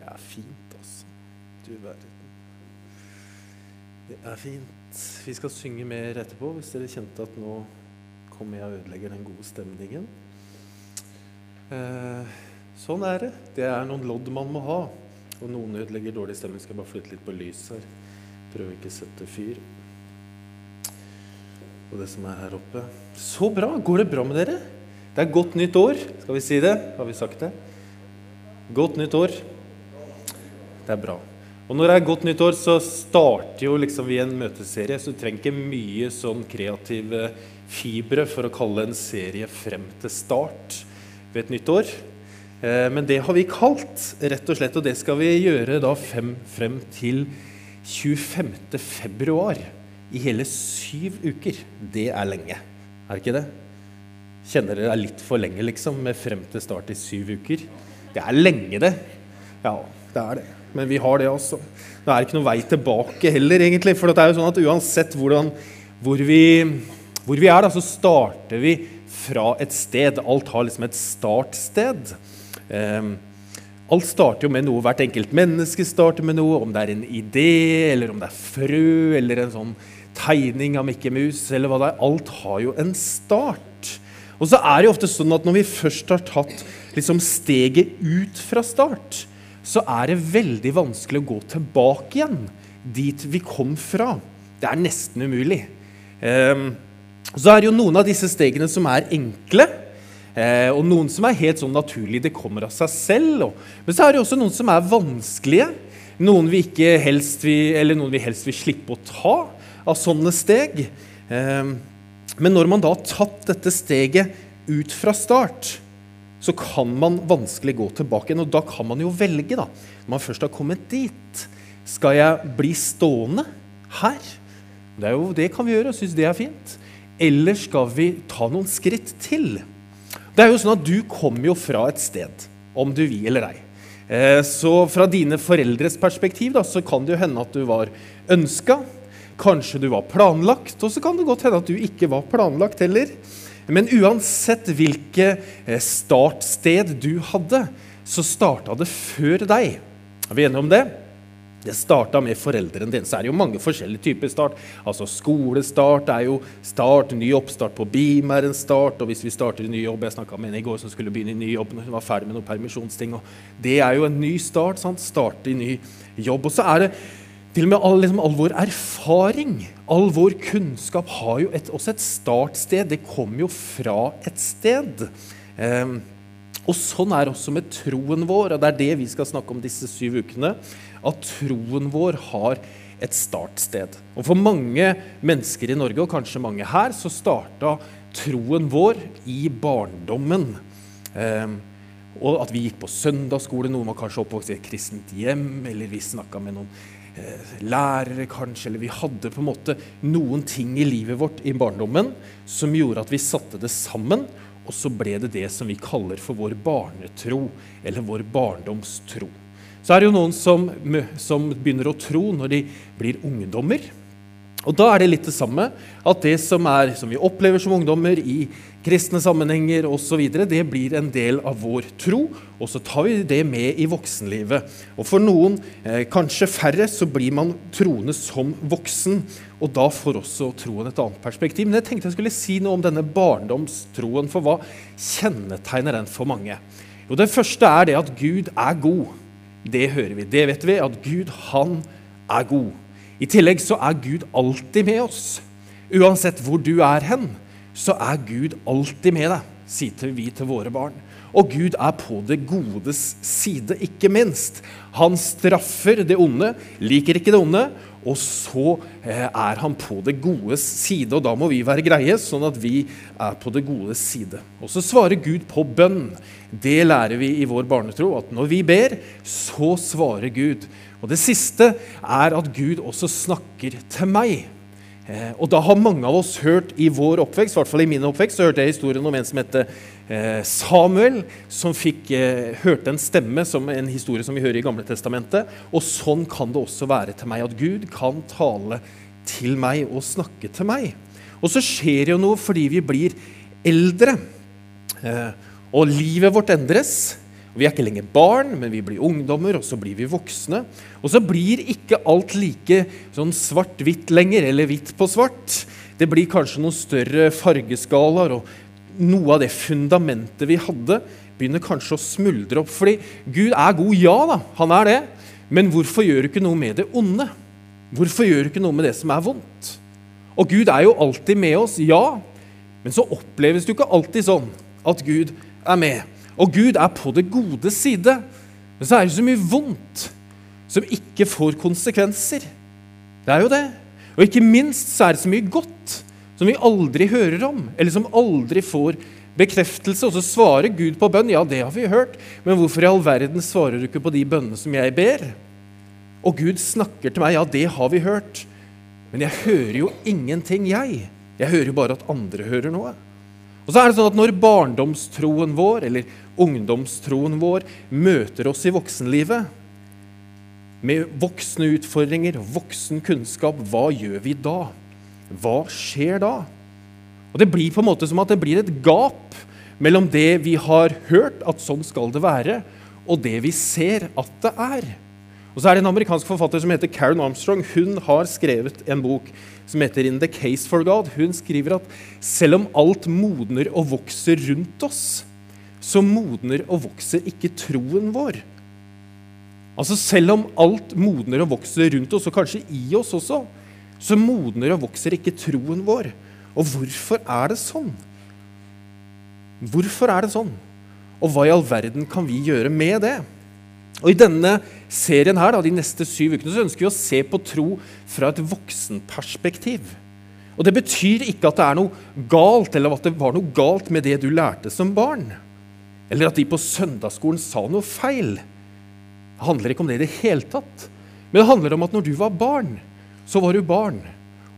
Det er fint, altså. Du verden. Det er fint. Vi skal synge mer etterpå, hvis dere kjente at nå kommer jeg og ødelegger den gode stemningen. Eh, sånn er det. Det er noen lodd man må ha. Og noen ødelegger dårlig stemning. Skal bare flytte litt på lyset her. Prøve ikke å sette fyr. Og det som er her oppe. Så bra! Går det bra med dere? Det er godt nytt år. Skal vi si det? Har vi sagt det? Godt nytt år. Det er bra. Og når det er godt nytt år, så starter jo liksom vi en møteserie. Så du trenger ikke mye sånn kreative fibre for å kalle en serie frem til start ved et nytt år. Eh, men det har vi kalt, rett og slett, og det skal vi gjøre da frem, frem til 25. februar. I hele syv uker. Det er lenge, er det ikke det? Kjenner dere det er litt for lenge, liksom, med frem til start i syv uker? Det er lenge, det. Ja, det er det. Men vi har det, altså. Det er ikke noe vei tilbake heller, egentlig. For det er jo sånn at uansett hvordan, hvor, vi, hvor vi er, da, så starter vi fra et sted. Alt har liksom et startsted. Um, alt starter jo med noe. Hvert enkelt menneske starter med noe. Om det er en idé, eller om det er frø, eller en sånn tegning av Mikke Mus, eller hva det er. Alt har jo en start. Og så er det jo ofte sånn at når vi først har tatt liksom steget ut fra start, så er det veldig vanskelig å gå tilbake igjen dit vi kom fra. Det er nesten umulig. Um, så er det jo noen av disse stegene som er enkle, eh, og noen som er helt sånn naturlige. Det kommer av seg selv. Men så er det også noen som er vanskelige. Noen vi, helst vil, eller noen vi helst vil slippe å ta av sånne steg. Eh, men når man da har tatt dette steget ut fra start, så kan man vanskelig gå tilbake igjen. Og da kan man jo velge, da, når man først har kommet dit. Skal jeg bli stående her? Det, jo, det kan vi gjøre og synes det er fint. Eller skal vi ta noen skritt til? Det er jo sånn at Du kommer jo fra et sted, om du vil eller ei. Eh, så fra dine foreldres perspektiv da, så kan det jo hende at du var ønska. Kanskje du var planlagt, og så kan det godt hende at du ikke var planlagt heller. Men uansett hvilket eh, startsted du hadde, så starta det før deg. Er vi enige om det? Det starta med foreldrene dine. Så er det jo mange forskjellige typer start. Altså Skolestart er jo start, ny oppstart på BIM er en start. Og hvis vi starter i ny jobb Jeg snakka med en i går som skulle begynne i ny jobb når hun var ferdig med noen permisjonsting. og Det er jo en ny start. sant? Starte i ny jobb. Og så er det til og med all, liksom, all vår erfaring, all vår kunnskap, har jo et, også et startsted. Det kommer jo fra et sted. Eh, og sånn er også med troen vår, og det er det vi skal snakke om disse syv ukene. At troen vår har et startsted. Og For mange mennesker i Norge, og kanskje mange her, så starta troen vår i barndommen. Eh, og at vi gikk på søndagsskole, noen var kanskje oppvokst i et kristent hjem, eller vi snakka med noen lærere, kanskje, eller vi hadde på en måte noen ting i livet vårt i barndommen som gjorde at vi satte det sammen, og så ble det det som vi kaller for vår barnetro, eller vår barndomstro. Så er det jo noen som, som begynner å tro når de blir ungdommer. Og da er det litt det samme. At det som, er, som vi opplever som ungdommer i kristne sammenhenger osv., det blir en del av vår tro. Og så tar vi det med i voksenlivet. Og for noen, eh, kanskje færre, så blir man troende som voksen. Og da får også troen et annet perspektiv. Men jeg tenkte jeg skulle si noe om denne barndomstroen. For hva kjennetegner den for mange? Jo, Det første er det at Gud er god. Det hører vi. Det vet vi. At Gud, han er god. I tillegg så er Gud alltid med oss. Uansett hvor du er hen, så er Gud alltid med deg, sier vi til våre barn. Og Gud er på det godes side, ikke minst. Han straffer det onde, liker ikke det onde, og så eh, er han på det godes side. Og da må vi være greie, sånn at vi er på det godes side. Og så svarer Gud på bønn. Det lærer vi i vår barnetro, at når vi ber, så svarer Gud. Og det siste er at Gud også snakker til meg. Eh, og da har mange av oss hørt i vår oppvekst, i hvert fall i min oppvekst, så hørte jeg historien om en som heter eh, Samuel, som fikk, eh, hørte en stemme, som en historie som vi hører i Gamle Testamentet. Og sånn kan det også være til meg, at Gud kan tale til meg og snakke til meg. Og så skjer jo noe fordi vi blir eldre. Og livet vårt endres. Vi er ikke lenger barn, men vi blir ungdommer, og så blir vi voksne. Og så blir ikke alt like sånn svart-hvitt lenger, eller hvitt på svart. Det blir kanskje noen større fargeskalaer, og noe av det fundamentet vi hadde, begynner kanskje å smuldre opp. Fordi Gud er god, ja da, han er det. Men hvorfor gjør du ikke noe med det onde? Hvorfor gjør du ikke noe med det som er vondt? Og Gud er jo alltid med oss, ja. Men så oppleves det jo ikke alltid sånn at Gud er med. Og Gud er på det gode side. Men så er det så mye vondt som ikke får konsekvenser. Det er jo det. Og ikke minst så er det så mye godt som vi aldri hører om, eller som aldri får bekreftelse. Og så svarer Gud på bønn. Ja, det har vi hørt. Men hvorfor i all verden svarer du ikke på de bønnene som jeg ber? Og Gud snakker til meg. Ja, det har vi hørt. Men jeg hører jo ingenting, jeg. Jeg hører jo bare at andre hører noe. Og så er det sånn at Når barndomstroen vår eller ungdomstroen vår møter oss i voksenlivet, med voksne utfordringer, voksen kunnskap, hva gjør vi da? Hva skjer da? Og Det blir på en måte som at det blir et gap mellom det vi har hørt, at sånn skal det være, og det vi ser at det er. Og så er det En amerikansk forfatter som heter Karen Armstrong. Hun har skrevet en bok som heter In the Case for God. Hun skriver at selv om alt modner og vokser rundt oss, så modner og vokser ikke troen vår. Altså Selv om alt modner og vokser rundt oss, og kanskje i oss også, så modner og vokser ikke troen vår. Og hvorfor er det sånn? Hvorfor er det sånn? Og hva i all verden kan vi gjøre med det? Og I denne serien her, da, de neste syv ukene så ønsker vi å se på tro fra et voksenperspektiv. Og Det betyr ikke at det er noe galt, eller at det var noe galt med det du lærte som barn. Eller at de på søndagsskolen sa noe feil. Det handler ikke om det i det hele tatt. Men det handler om at når du var barn, så var du barn.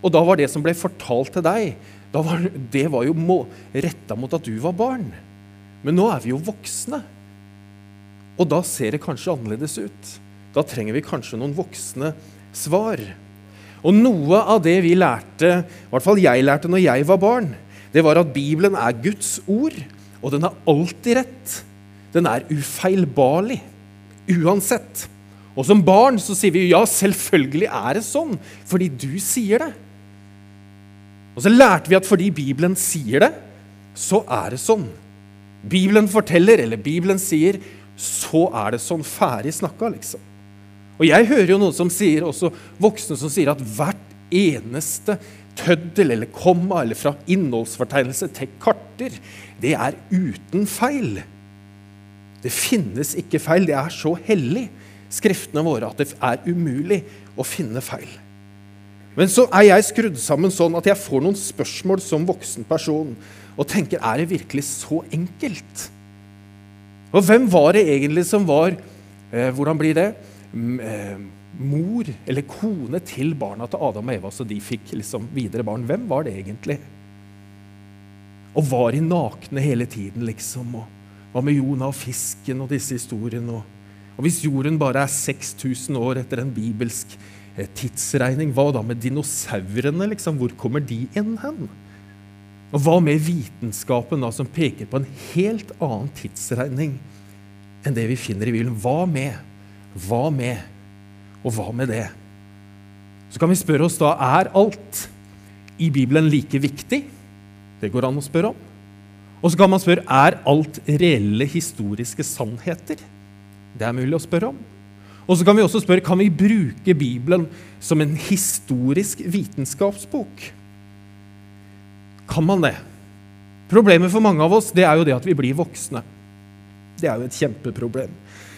Og da var det som ble fortalt til deg, var, det var jo retta mot at du var barn. Men nå er vi jo voksne. Og da ser det kanskje annerledes ut. Da trenger vi kanskje noen voksne svar. Og noe av det vi lærte, i hvert fall jeg lærte når jeg var barn, det var at Bibelen er Guds ord, og den er alltid rett. Den er ufeilbarlig. Uansett. Og som barn så sier vi ja, selvfølgelig er det sånn, fordi du sier det. Og så lærte vi at fordi Bibelen sier det, så er det sånn. Bibelen forteller, eller Bibelen sier, så er det sånn ferdig snakka, liksom. Og jeg hører jo noen som sier, også voksne som sier at hvert eneste tøddel eller komma eller fra innholdsfortegnelse til karter, det er uten feil. Det finnes ikke feil. Det er så hellig, skriftene våre, at det er umulig å finne feil. Men så er jeg skrudd sammen sånn at jeg får noen spørsmål som voksen person og tenker er det virkelig så enkelt? Og hvem var det egentlig som var eh, Hvordan blir det? Eh, mor eller kone til barna til Adam og Eva, så de fikk liksom videre barn. Hvem var det egentlig? Og var de nakne hele tiden, liksom? Og hva med Jonah og fisken og disse historiene? Og, og hvis jorden bare er 6000 år etter en bibelsk eh, tidsregning, hva da med dinosaurene? liksom? Hvor kommer de inn hen? Og hva med vitenskapen, da, som peker på en helt annen tidsregning enn det vi finner i Bibelen? Hva med? Hva med? Og hva med det? Så kan vi spørre oss da er alt i Bibelen like viktig. Det går an å spørre om. Og så kan man spørre er alt reelle historiske sannheter. Det er mulig å spørre om. Og så kan vi også spørre kan vi bruke Bibelen som en historisk vitenskapsbok. Kan man det? Problemet for mange av oss det er jo det at vi blir voksne. Det er jo et kjempeproblem.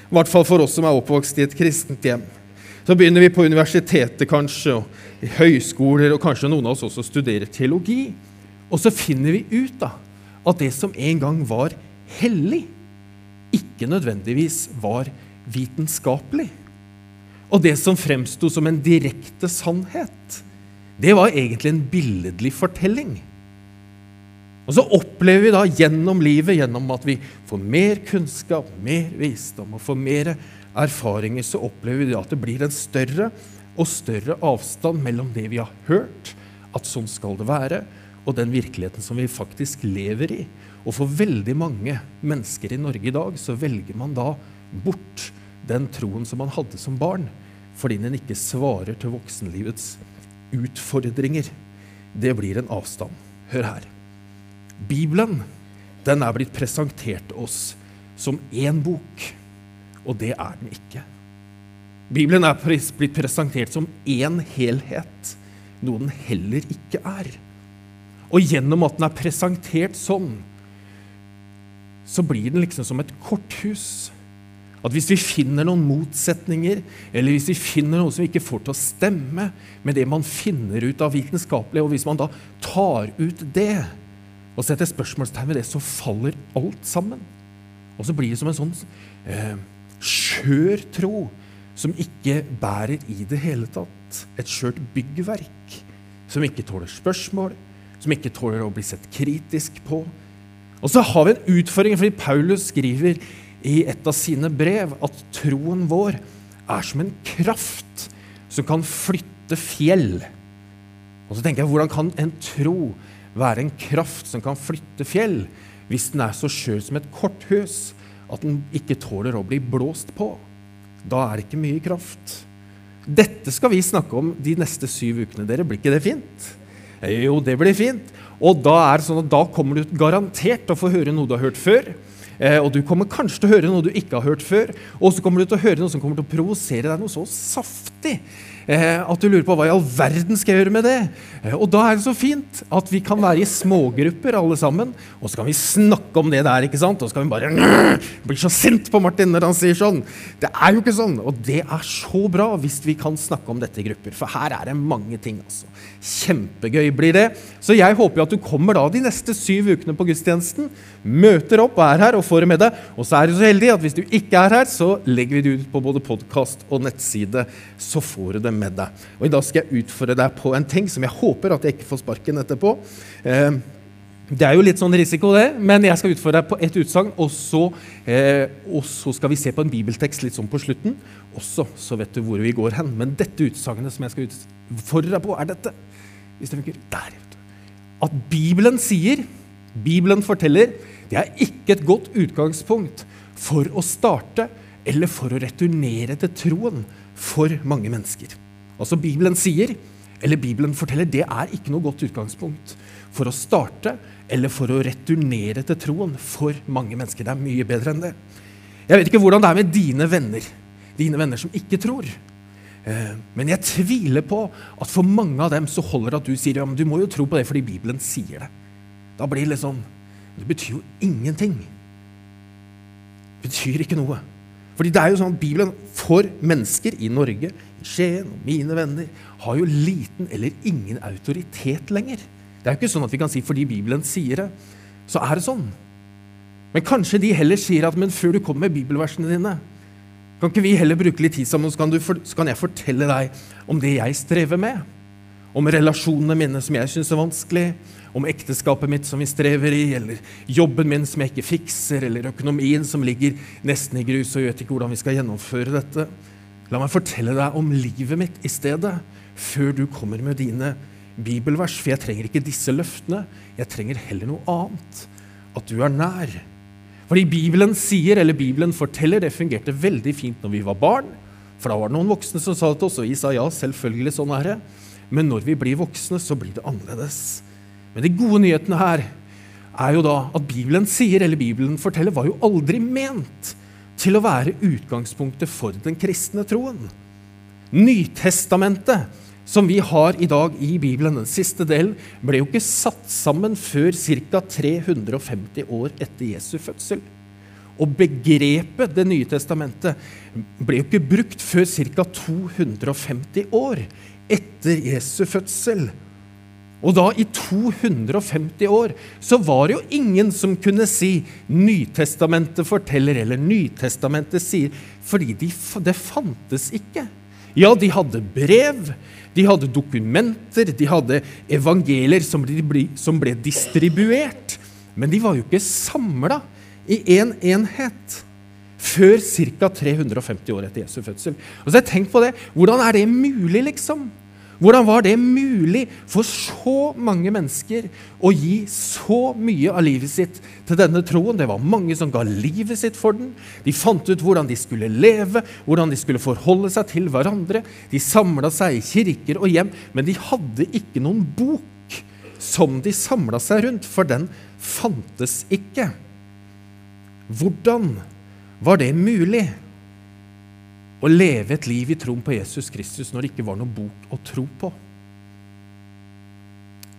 I hvert fall for oss som er oppvokst i et kristent hjem. Så begynner vi på universitetet kanskje, og i høyskoler, og kanskje noen av oss også studerer teologi. Og så finner vi ut da, at det som en gang var hellig, ikke nødvendigvis var vitenskapelig. Og det som fremsto som en direkte sannhet, det var egentlig en billedlig fortelling. Og så opplever vi da gjennom livet, gjennom at vi får mer kunnskap, mer visdom og får mer erfaringer, så opplever vi at det blir en større og større avstand mellom det vi har hørt, at sånn skal det være, og den virkeligheten som vi faktisk lever i. Og for veldig mange mennesker i Norge i dag så velger man da bort den troen som man hadde som barn, fordi den ikke svarer til voksenlivets utfordringer. Det blir en avstand. Hør her. Bibelen den er blitt presentert oss som én bok, og det er den ikke. Bibelen er blitt presentert som én helhet, noe den heller ikke er. Og gjennom at den er presentert sånn, så blir den liksom som et korthus. At hvis vi finner noen motsetninger, eller hvis vi finner noe som vi ikke får til å stemme med det man finner ut av vitenskapelig, og hvis man da tar ut det og setter spørsmålstegn ved det, så faller alt sammen. Og så blir det som en sånn eh, skjør tro som ikke bærer i det hele tatt. Et skjørt byggverk som ikke tåler spørsmål, som ikke tåler å bli sett kritisk på. Og så har vi en utfordring, fordi Paulus skriver i et av sine brev at troen vår er som en kraft som kan flytte fjell. Og så tenker jeg, Hvordan kan en tro være en kraft som kan flytte fjell, hvis den er så skjør som et korthus at den ikke tåler å bli blåst på? Da er det ikke mye kraft. Dette skal vi snakke om de neste syv ukene. Dere, Blir ikke det fint? Jo, det blir fint. Og da, er det sånn at da kommer du garantert til å få høre noe du har hørt før. Eh, og du kommer kanskje til å høre noe du ikke har hørt før. Og så kommer du til å høre noe som kommer til å provosere deg noe så saftig Eh, at du lurer på hva i all verden skal jeg gjøre med det. Eh, og da er det så fint at vi kan være i smågrupper alle sammen, og så kan vi snakke om det der. ikke sant? Og så kan vi bare bli så sint på Martin når han sier sånn. Det er jo ikke sånn. Og det er så bra hvis vi kan snakke om dette i grupper, for her er det mange ting. altså. Kjempegøy blir det. Så jeg håper jo at du kommer da de neste syv ukene på gudstjenesten, møter opp og er her og får det med deg. Og så er du så heldig at hvis du ikke er her, så legger vi det ut på både podkast og nettside, så får du det med deg. Og I dag skal jeg utfordre deg på en ting som jeg håper at jeg ikke får sparken etterpå. Eh, det er jo litt sånn risiko, det, men jeg skal utfordre deg på ett utsagn. Og, eh, og, så skal vi se på en bibeltekst litt sånn på slutten. Også så vet du hvor vi går hen. Men dette utsagnet som jeg skal utfordre deg på, er dette. Hvis det funker. Der. At Bibelen sier, Bibelen forteller, det er ikke et godt utgangspunkt for å starte eller for å returnere til troen for mange mennesker. Altså Bibelen sier, eller Bibelen forteller, det er ikke noe godt utgangspunkt for å starte eller for å returnere til troen for mange mennesker. Det er mye bedre enn det. Jeg vet ikke hvordan det er med dine venner, dine venner som ikke tror. Eh, men jeg tviler på at for mange av dem så holder det at du sier ja, men du må jo tro på det fordi Bibelen sier det. Da blir det litt sånn Det betyr jo ingenting. Det betyr ikke noe. Fordi det er jo sånn at Bibelen for mennesker i Norge, Skien og mine venner, har jo liten eller ingen autoritet lenger. Det er jo ikke sånn at vi kan si fordi Bibelen sier det, så er det sånn. Men kanskje de heller sier at men før du kommer med bibelversene dine, kan ikke vi heller bruke litt tid sammen, så kan, for, så kan jeg fortelle deg om det jeg strever med? Om relasjonene mine som jeg syns er vanskelig, om ekteskapet mitt som vi strever i, eller jobben min som jeg ikke fikser, eller økonomien som ligger nesten i grus, og vet ikke hvordan vi skal gjennomføre dette. La meg fortelle deg om livet mitt i stedet, før du kommer med dine bibelvers. For jeg trenger ikke disse løftene, jeg trenger heller noe annet. At du er nær. Fordi Bibelen sier, eller Bibelen forteller, det fungerte veldig fint når vi var barn. For da var det noen voksne som sa det til oss, og vi sa ja, selvfølgelig, sånn er det. Men når vi blir voksne, så blir det annerledes. Men de gode nyhetene her er jo da at Bibelen sier, eller Bibelen forteller, var jo aldri ment til å være utgangspunktet for den kristne troen. Nytestamentet, som vi har i dag i Bibelen, den siste delen, ble jo ikke satt sammen før ca. 350 år etter Jesu fødsel. Og begrepet Det nye testamentet ble jo ikke brukt før ca. 250 år etter Jesu fødsel. Og da, i 250 år, så var det jo ingen som kunne si 'Nytestamentet forteller' eller 'Nytestamentet sier', fordi de, det fantes ikke. Ja, de hadde brev, de hadde dokumenter, de hadde evangelier som ble, som ble distribuert. Men de var jo ikke samla i én en enhet før ca. 350 år etter Jesu fødsel. Og så har jeg på det. Hvordan er det mulig, liksom? Hvordan var det mulig for så mange mennesker å gi så mye av livet sitt til denne troen? Det var mange som ga livet sitt for den. De fant ut hvordan de skulle leve, hvordan de skulle forholde seg til hverandre. De samla seg i kirker og hjem, men de hadde ikke noen bok som de samla seg rundt, for den fantes ikke. Hvordan var det mulig? Å leve et liv i troen på Jesus Kristus når det ikke var noe bok å tro på?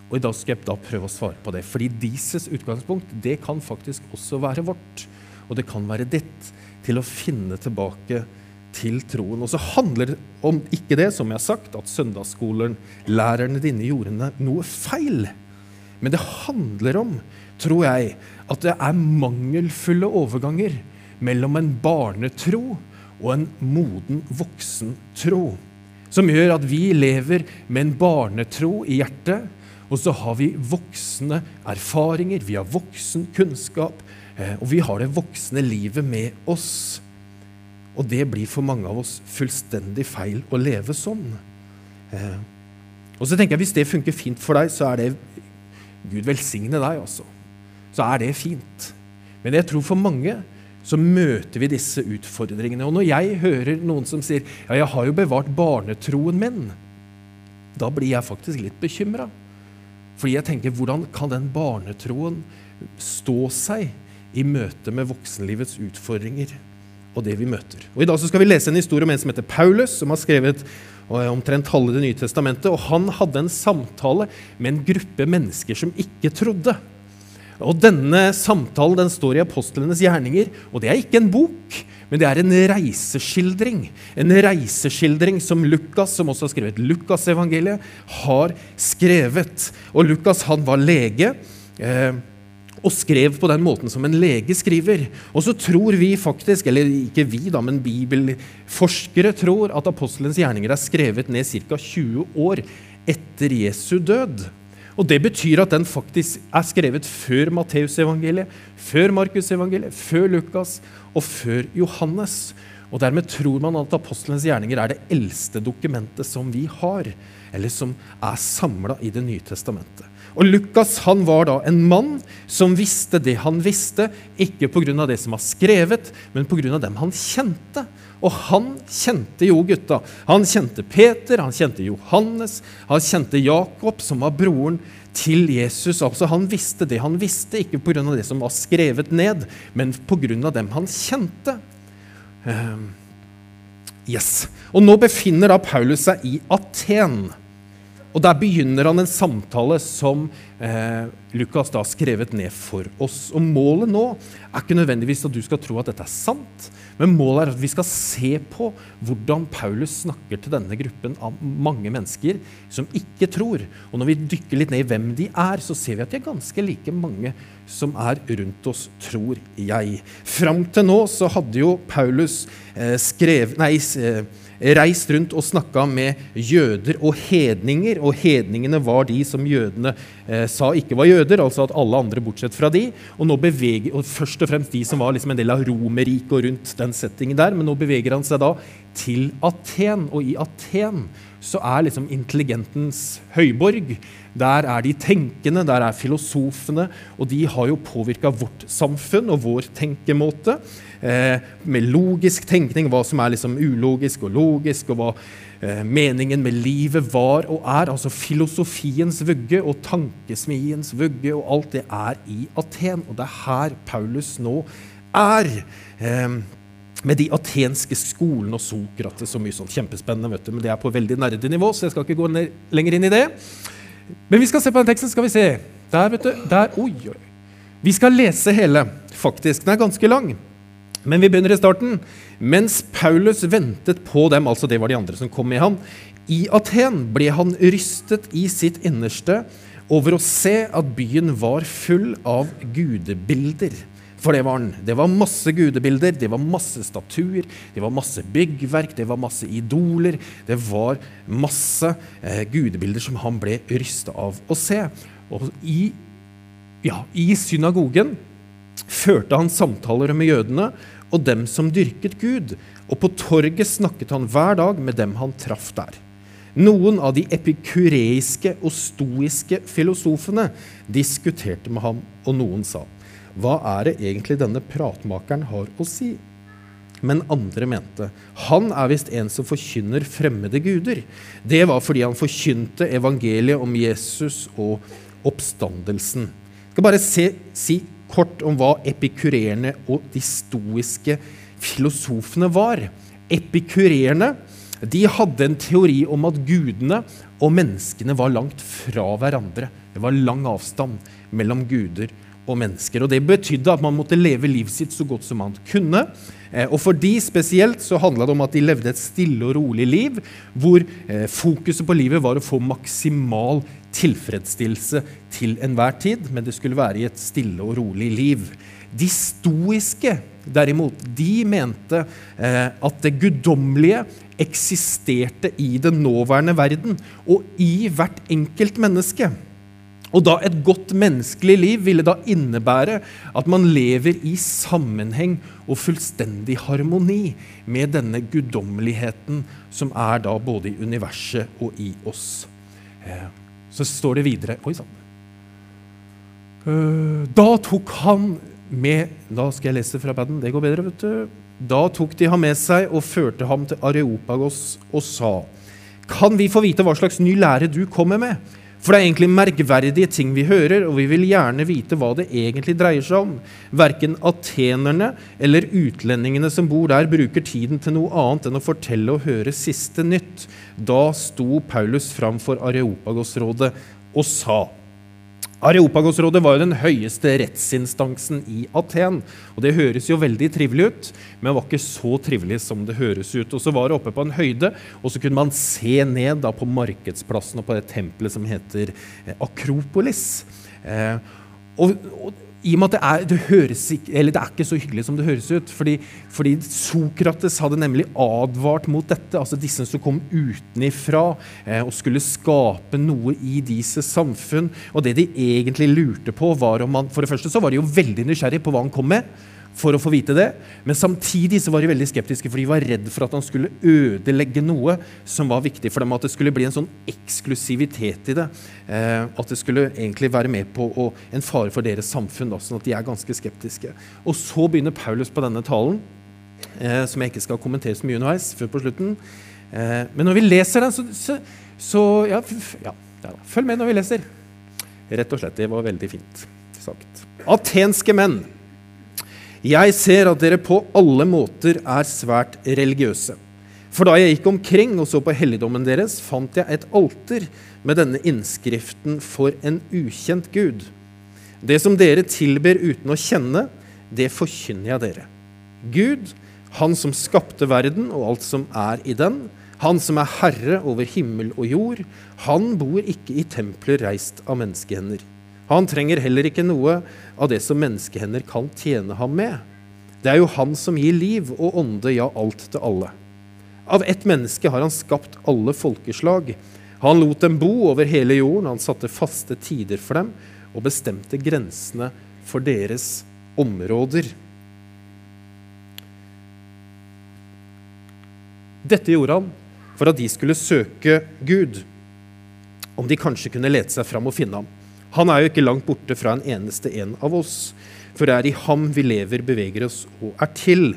Og I dag skal jeg da prøve å svare på det. Fordi deres utgangspunkt det kan faktisk også være vårt. Og det kan være ditt til å finne tilbake til troen. Og så handler det om ikke det, som jeg har sagt, at søndagsskolen, lærerne dine, gjorde noe feil. Men det handler om, tror jeg, at det er mangelfulle overganger mellom en barnetro og en moden voksen tro. Som gjør at vi lever med en barnetro i hjertet, og så har vi voksne erfaringer, vi har voksen kunnskap, eh, og vi har det voksne livet med oss. Og det blir for mange av oss fullstendig feil å leve sånn. Eh, og så tenker jeg Hvis det funker fint for deg, så er det Gud velsigne deg, altså. Så er det fint. Men jeg tror for mange så møter vi disse utfordringene. Og når jeg hører noen som sier ja, jeg har jo bevart barnetroen min, da blir jeg faktisk litt bekymra. Fordi jeg tenker hvordan kan den barnetroen stå seg i møte med voksenlivets utfordringer og det vi møter? Og I dag skal vi lese en historie om en som heter Paulus, som har skrevet eh, omtrent halve Det nye testamentet. og Han hadde en samtale med en gruppe mennesker som ikke trodde. Og Denne samtalen den står i apostlenes gjerninger, og det er ikke en bok, men det er en reiseskildring. En reiseskildring som Lukas, som også har skrevet Lukasevangeliet, har skrevet. Og Lukas han var lege. Eh, og skrev på den måten som en lege skriver. Og så tror vi faktisk, eller ikke vi, da, men bibelforskere tror at apostelens gjerninger er skrevet ned ca. 20 år etter Jesu død. Og Det betyr at den faktisk er skrevet før Matteusevangeliet, før Markusevangeliet, før Lukas og før Johannes. Og Dermed tror man at apostlenes gjerninger er det eldste dokumentet som vi har, eller som er samla i Det nye testamentet. Og Lukas han var da en mann som visste det han visste, ikke pga. det som var skrevet, men pga. dem han kjente. Og han kjente jo gutta. Han kjente Peter, han kjente Johannes, han kjente Jakob, som var broren til Jesus. Altså Han visste det han visste, ikke pga. det som var skrevet ned, men pga. dem han kjente. Uh, yes. Og nå befinner da Paulus seg i Aten. Og Der begynner han en samtale som eh, Lukas da har skrevet ned for oss. Og Målet nå er ikke nødvendigvis at du skal tro at dette er sant, men målet er at vi skal se på hvordan Paulus snakker til denne gruppen av mange mennesker som ikke tror. Og når vi dykker litt ned i hvem de er, så ser vi at de er ganske like mange som er rundt oss, tror jeg. Fram til nå så hadde jo Paulus eh, skrevet Nei, eh, reist rundt og snakka med jøder og hedninger. Og hedningene var de som jødene eh, sa ikke var jøder, altså at alle andre bortsett fra de. Og nå beveger, og først og fremst de som var liksom en del av Romerriket og rundt den settingen der. Men nå beveger han seg da til Aten. Og i Aten så er liksom intelligentens høyborg. Der er de tenkende, der er filosofene, og de har jo påvirka vårt samfunn og vår tenkemåte med logisk tenkning, hva som er liksom ulogisk og logisk, og hva eh, meningen med livet var og er. Altså filosofiens vugge og tankesmiens vugge, og alt det er i Aten. Og det er her Paulus nå er. Eh, med de atenske skolene og Sokrates og mye sånn kjempespennende. vet du, Men det er på veldig nerdenivå, så jeg skal ikke gå ned, lenger inn i det. Men vi skal se på den teksten. skal vi se. Der, vet du. Der, oi, oi. Vi skal lese hele, faktisk. Den er ganske lang. Men vi begynner i starten. Mens Paulus ventet på dem, altså det var de andre som kom med ham, i Aten ble han rystet i sitt innerste over å se at byen var full av gudebilder. For det var den. Det var masse gudebilder, det var masse statuer, det var masse byggverk, det var masse idoler. Det var masse eh, gudebilder som han ble rysta av å se. Og i, ja, i synagogen førte han samtaler med jødene og dem som dyrket Gud. Og på torget snakket han hver dag med dem han traff der. Noen av de epikureiske og stoiske filosofene diskuterte med ham, og noen sa, hva er det egentlig denne pratmakeren har å si? Men andre mente han er visst en som forkynner fremmede guder. Det var fordi han forkynte evangeliet om Jesus og oppstandelsen. Jeg skal bare se, si kort om hva epikurerende og de stoiske filosofene var. Epikurerende de hadde en teori om at gudene og menneskene var langt fra hverandre. Det var lang avstand mellom guder og mennesker. Og Det betydde at man måtte leve livet sitt så godt som man kunne. Eh, og For de spesielt så handla det om at de levde et stille og rolig liv, hvor eh, fokuset på livet var å få maksimal tilfredsstillelse til enhver tid, men det skulle være i et stille og rolig liv. De stoiske derimot, de mente eh, at det guddommelige eksisterte i den nåværende verden og i hvert enkelt menneske. Og da Et godt menneskelig liv ville da innebære at man lever i sammenheng og fullstendig harmoni med denne guddommeligheten som er da både i universet og i oss. Eh, så står det videre Oi sann. Eh, da tok han med Da skal jeg lese fra paden. Det går bedre, vet du. Da tok de ham med seg og førte ham til Areopagos og sa:" Kan vi få vite hva slags ny lære du kommer med? For det er egentlig merkverdige ting vi hører, og vi vil gjerne vite hva det egentlig dreier seg om. Verken atenerne eller utlendingene som bor der, bruker tiden til noe annet enn å fortelle og høre siste nytt. Da sto Paulus fram for Areopagosrådet og sa:" Areopagosrådet var jo den høyeste rettsinstansen i Aten. og Det høres jo veldig trivelig ut, men var ikke så trivelig som det høres ut. Og Så var det oppe på en høyde, og så kunne man se ned da, på markedsplassen og på det tempelet som heter eh, Akropolis. Eh, og, og i og med at det er, det, høres, det er ikke så hyggelig som det høres ut. Fordi, fordi, Sokrates hadde nemlig advart mot dette. altså Disse som kom utenifra eh, og skulle skape noe i disse samfunn. Og det de egentlig lurte på, var om man For det første så var de jo veldig nysgjerrig på hva han kom med for å få vite det. Men samtidig så var de veldig skeptiske, for de var redd for at han skulle ødelegge noe som var viktig for dem. At det skulle bli en sånn eksklusivitet i det. Eh, at det skulle egentlig være med på å, en fare for deres samfunn. Da, sånn at de er ganske skeptiske. Og så begynner Paulus på denne talen, eh, som jeg ikke skal kommentere så mye underveis, før på slutten. Eh, men når vi leser den, så, så, så ja, ja, ja, følg med når vi leser. Rett og slett. Det var veldig fint sagt. Atenske menn. Jeg ser at dere på alle måter er svært religiøse. For da jeg gikk omkring og så på helligdommen deres, fant jeg et alter med denne innskriften for en ukjent gud. Det som dere tilber uten å kjenne, det forkynner jeg dere. Gud, han som skapte verden og alt som er i den, han som er herre over himmel og jord, han bor ikke i templer reist av menneskehender. Han trenger heller ikke noe av det som menneskehender kan tjene ham med. Det er jo han som gir liv og ånde, ja, alt til alle. Av ett menneske har han skapt alle folkeslag. Han lot dem bo over hele jorden, han satte faste tider for dem og bestemte grensene for deres områder. Dette gjorde han for at de skulle søke Gud, om de kanskje kunne lete seg fram og finne ham. Han er jo ikke langt borte fra en eneste en av oss. For det er i ham vi lever, beveger oss og er til,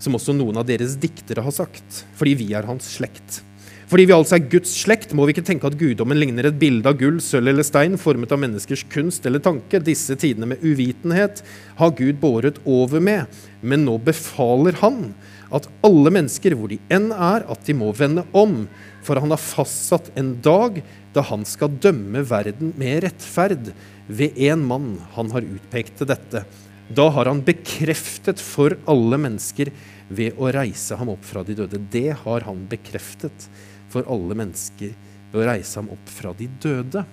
som også noen av deres diktere har sagt, fordi vi er hans slekt. Fordi vi altså er Guds slekt, må vi ikke tenke at guddommen ligner et bilde av gull, sølv eller stein, formet av menneskers kunst eller tanke. Disse tidene med uvitenhet har Gud båret over med, men nå befaler han at alle mennesker, hvor de enn er, at de må vende om, for han har fastsatt en dag da han skal dømme verden med rettferd ved en mann han har utpekt til dette. Da har han bekreftet for alle mennesker ved å reise ham opp fra de døde. Det har han bekreftet for alle mennesker ved å reise ham opp fra de døde.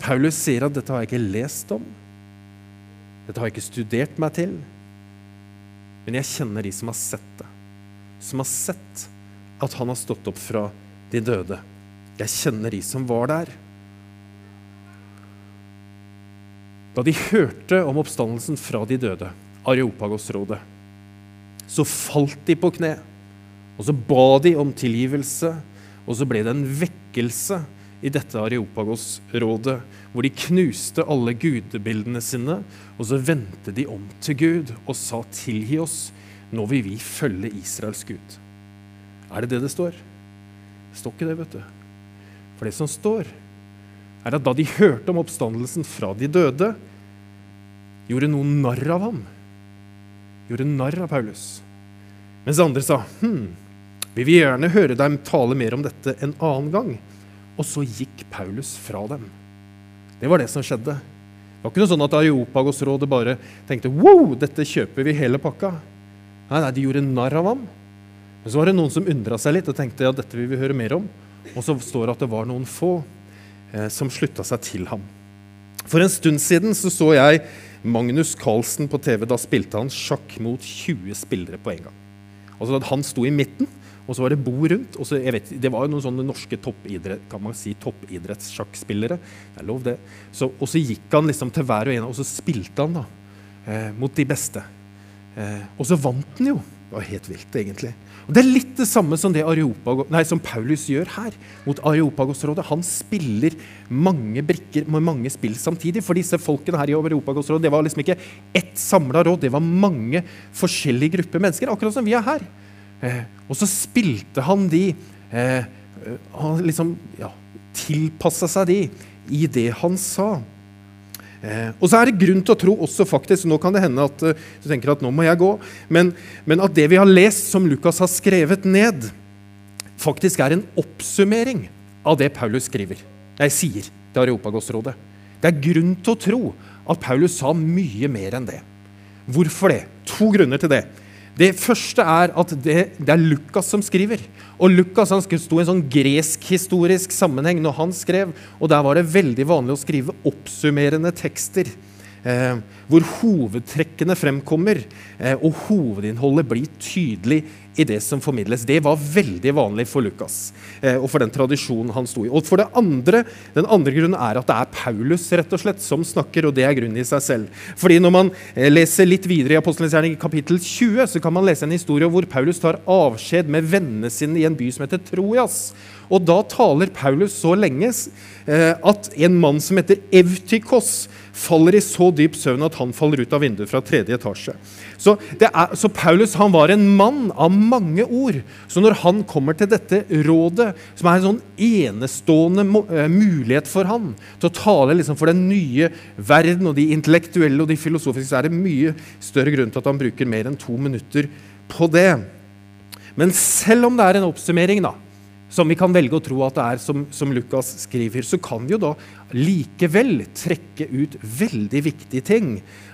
Paulus sier at dette har jeg ikke lest om. Dette har jeg ikke studert meg til. Men jeg kjenner de som har sett det. Som har sett at han har stått opp fra de døde. Jeg kjenner de som var der. Da de hørte om oppstandelsen fra de døde, Areopagosrådet, så falt de på kne Og så ba de om tilgivelse, og så ble det en vekkelse i dette Areopagos-rådet, hvor de knuste alle gudebildene sine, og så vendte de om til Gud og sa 'tilgi oss', nå vil vi følge Israels Gud. Er det det det står? Står ikke det, vet du. For det som står, er at da de hørte om oppstandelsen fra de døde, gjorde noen narr av ham. Gjorde narr av Paulus. Mens andre sa hm, vi vil gjerne høre dem tale mer om dette en annen gang. Og så gikk Paulus fra dem. Det var det som skjedde. Det var ikke noe sånn at Areopagos-rådet bare tenkte wow, dette kjøper vi hele pakka. Nei, nei, De gjorde narr av ham. Men så var det noen som undra seg litt og tenkte ja, dette vil vi høre mer om. Og så står det at det var noen få eh, som slutta seg til ham. For en stund siden så, så jeg Magnus Carlsen på TV. Da spilte han sjakk mot 20 spillere på en gang. Altså Han sto i midten, og så var det bord rundt. og så, jeg vet, Det var jo noen sånne norske toppidrett, kan man si, toppidrettssjakkspillere. Det er lov, det. Så, og så gikk han liksom til hver og en, og så spilte han da, eh, mot de beste. Eh, og så vant han jo. Det var helt vilt, egentlig. Og Det er litt det samme som, det nei, som Paulus gjør her mot Areopagosrådet. Han spiller mange brikker med mange spill samtidig. For disse folkene her i Areopagosrådet det var liksom ikke ett samla råd, det var mange forskjellige grupper mennesker. Akkurat som vi er her. Eh, og så spilte han de eh, Han liksom ja, tilpassa seg de i det han sa. Eh, og så er det grunn til å tro også faktisk, Nå kan det hende at eh, du tenker at nå må jeg gå, men, men, at det vi har lest, som Lukas har skrevet ned, faktisk er en oppsummering av det Paulus skriver. Jeg sier til Areopagosrådet. Det er grunn til å tro at Paulus sa mye mer enn det. Hvorfor det? To grunner til det. Det første er at det, det er Lukas som skriver. Og Lukas han sto i en sånn gresk-historisk sammenheng når han skrev. Og der var det veldig vanlig å skrive oppsummerende tekster. Eh, hvor hovedtrekkene fremkommer, eh, og hovedinnholdet blir tydelig i det som formidles. Det var veldig vanlig for Lukas eh, og for den tradisjonen han sto i. Og for det andre, Den andre grunnen er at det er Paulus rett og slett som snakker, og det er grunnen i seg selv. Fordi Når man eh, leser litt videre i Apostelens gjerning kapittel 20, så kan man lese en historie hvor Paulus tar avskjed med vennene sine i en by som heter Trojas. Og da taler Paulus så lenge eh, at en mann som heter Evtykos, faller i så dyp søvn at han faller ut av vinduet fra tredje etasje. Så, er, så, Paulus han var en mann av mange ord. Så når han kommer til dette rådet, som er en sånn enestående eh, mulighet for han til å tale liksom for den nye verden og de intellektuelle og de filosofiske, så er det mye større grunn til at han bruker mer enn to minutter på det. Men selv om det er en oppsummering, da, som vi kan velge å tro at det er som, som, Lukas skriver, så kan vi jo da likevel trekke ut veldig viktige ting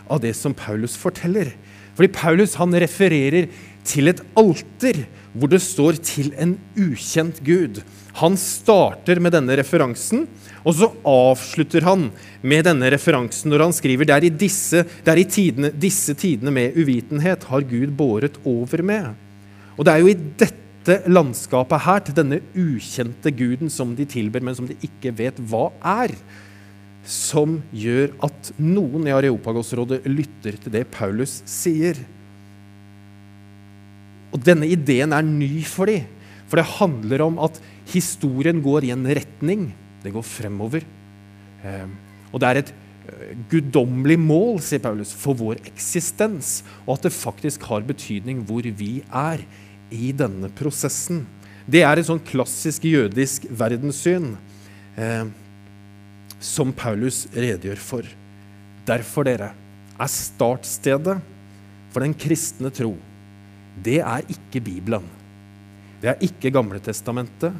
av det som Paulus forteller. Fordi Paulus han refererer til et alter hvor det står 'til en ukjent Gud'. Han starter med denne referansen, og så avslutter han med denne referansen når han skriver det er i disse, det er i tidene, disse tidene med uvitenhet har Gud båret over med. Og det er jo i dette dette landskapet her, til denne ukjente guden som de tilber, men som de ikke vet hva er, som gjør at noen i Areopagos-rådet lytter til det Paulus sier. Og denne ideen er ny for dem, for det handler om at historien går i en retning. Det går fremover. Ehm, og det er et eh, guddommelig mål, sier Paulus, for vår eksistens. Og at det faktisk har betydning hvor vi er i denne prosessen. Det er et sånn klassisk jødisk verdenssyn eh, som Paulus redegjør for. Derfor, dere, er startstedet for den kristne tro det er ikke Bibelen. Det er ikke Gamletestamentet.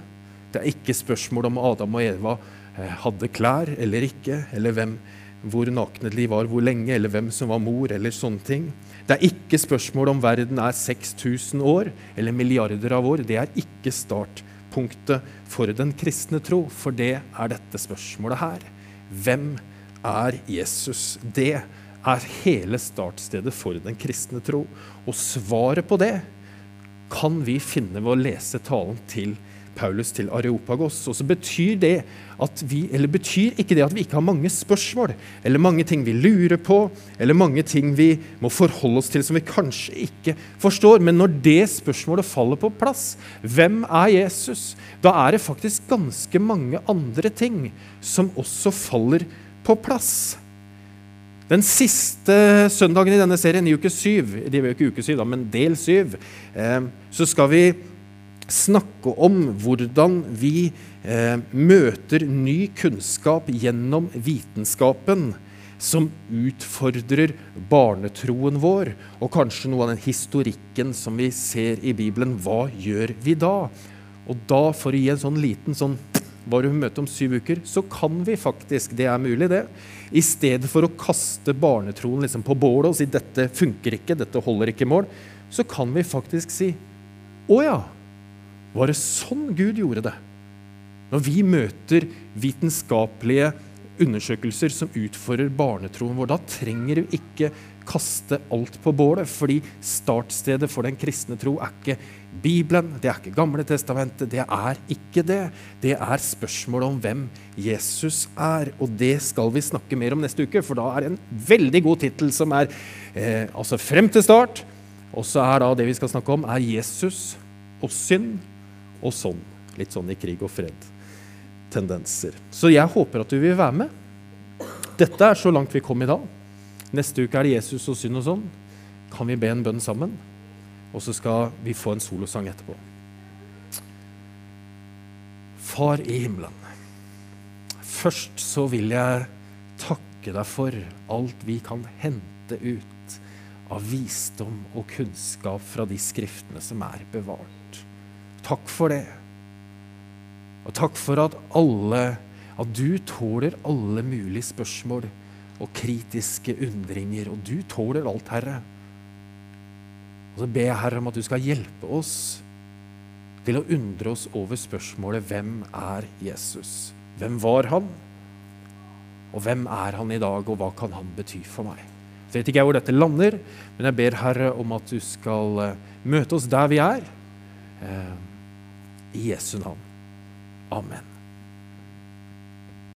Det er ikke spørsmål om Adam og Eva eh, hadde klær eller ikke, eller hvem, hvor nakne de var, hvor lenge, eller hvem som var mor, eller sånne ting. Det er ikke spørsmål om verden er 6000 år eller milliarder av år. Det er ikke startpunktet for den kristne tro, for det er dette spørsmålet her. Hvem er Jesus? Det er hele startstedet for den kristne tro. Og svaret på det kan vi finne ved å lese talen til Paulus til Areopagos. Og så betyr det at vi, eller betyr ikke det at vi ikke har mange spørsmål, eller mange ting vi lurer på, eller mange ting vi må forholde oss til som vi kanskje ikke forstår. Men når det spørsmålet faller på plass, hvem er Jesus, da er det faktisk ganske mange andre ting som også faller på plass. Den siste søndagen i denne serien, i uke syv, det er jo ikke uke syv, da, men del syv, eh, så skal vi snakke om hvordan vi eh, møter ny kunnskap gjennom vitenskapen som utfordrer barnetroen vår, og kanskje noe av den historikken som vi ser i Bibelen. Hva gjør vi da? Og da, for å gi en sånn liten sånn hva du møter om syv uker, så kan vi faktisk, det er mulig det, i stedet for å kaste barnetroen liksom på bålet og si dette funker ikke, dette holder ikke mål, så kan vi faktisk si å ja, var det sånn Gud gjorde det? Når vi møter vitenskapelige undersøkelser som utfordrer barnetroen vår, da trenger du ikke kaste alt på bålet, fordi startstedet for den kristne tro er ikke Bibelen, det er ikke Gamle testamentet. Det er ikke det. Det er spørsmålet om hvem Jesus er. Og det skal vi snakke mer om neste uke, for da er det en veldig god tittel som er eh, altså frem til start. Og så er da det vi skal snakke om, er Jesus og synd og sånn. Litt sånn i krig og fred-tendenser. Så jeg håper at du vil være med. Dette er så langt vi kom i dag. Neste uke er det Jesus og synd og sånn. Kan vi be en bønn sammen? Og så skal vi få en solosang etterpå. Far i himmelen. Først så vil jeg takke deg for alt vi kan hente ut av visdom og kunnskap fra de skriftene som er bevart. Takk for det. Og takk for at alle at du tåler alle mulige spørsmål og kritiske undringer. Og du tåler alt, Herre. Og så ber jeg, Herre, om at du skal hjelpe oss til å undre oss over spørsmålet hvem er Jesus? Hvem var han? Og hvem er han i dag, og hva kan han bety for meg? Så vet ikke jeg hvor dette lander, men jeg ber Herre om at du skal eh, møte oss der vi er. I Jesu navn. Amen.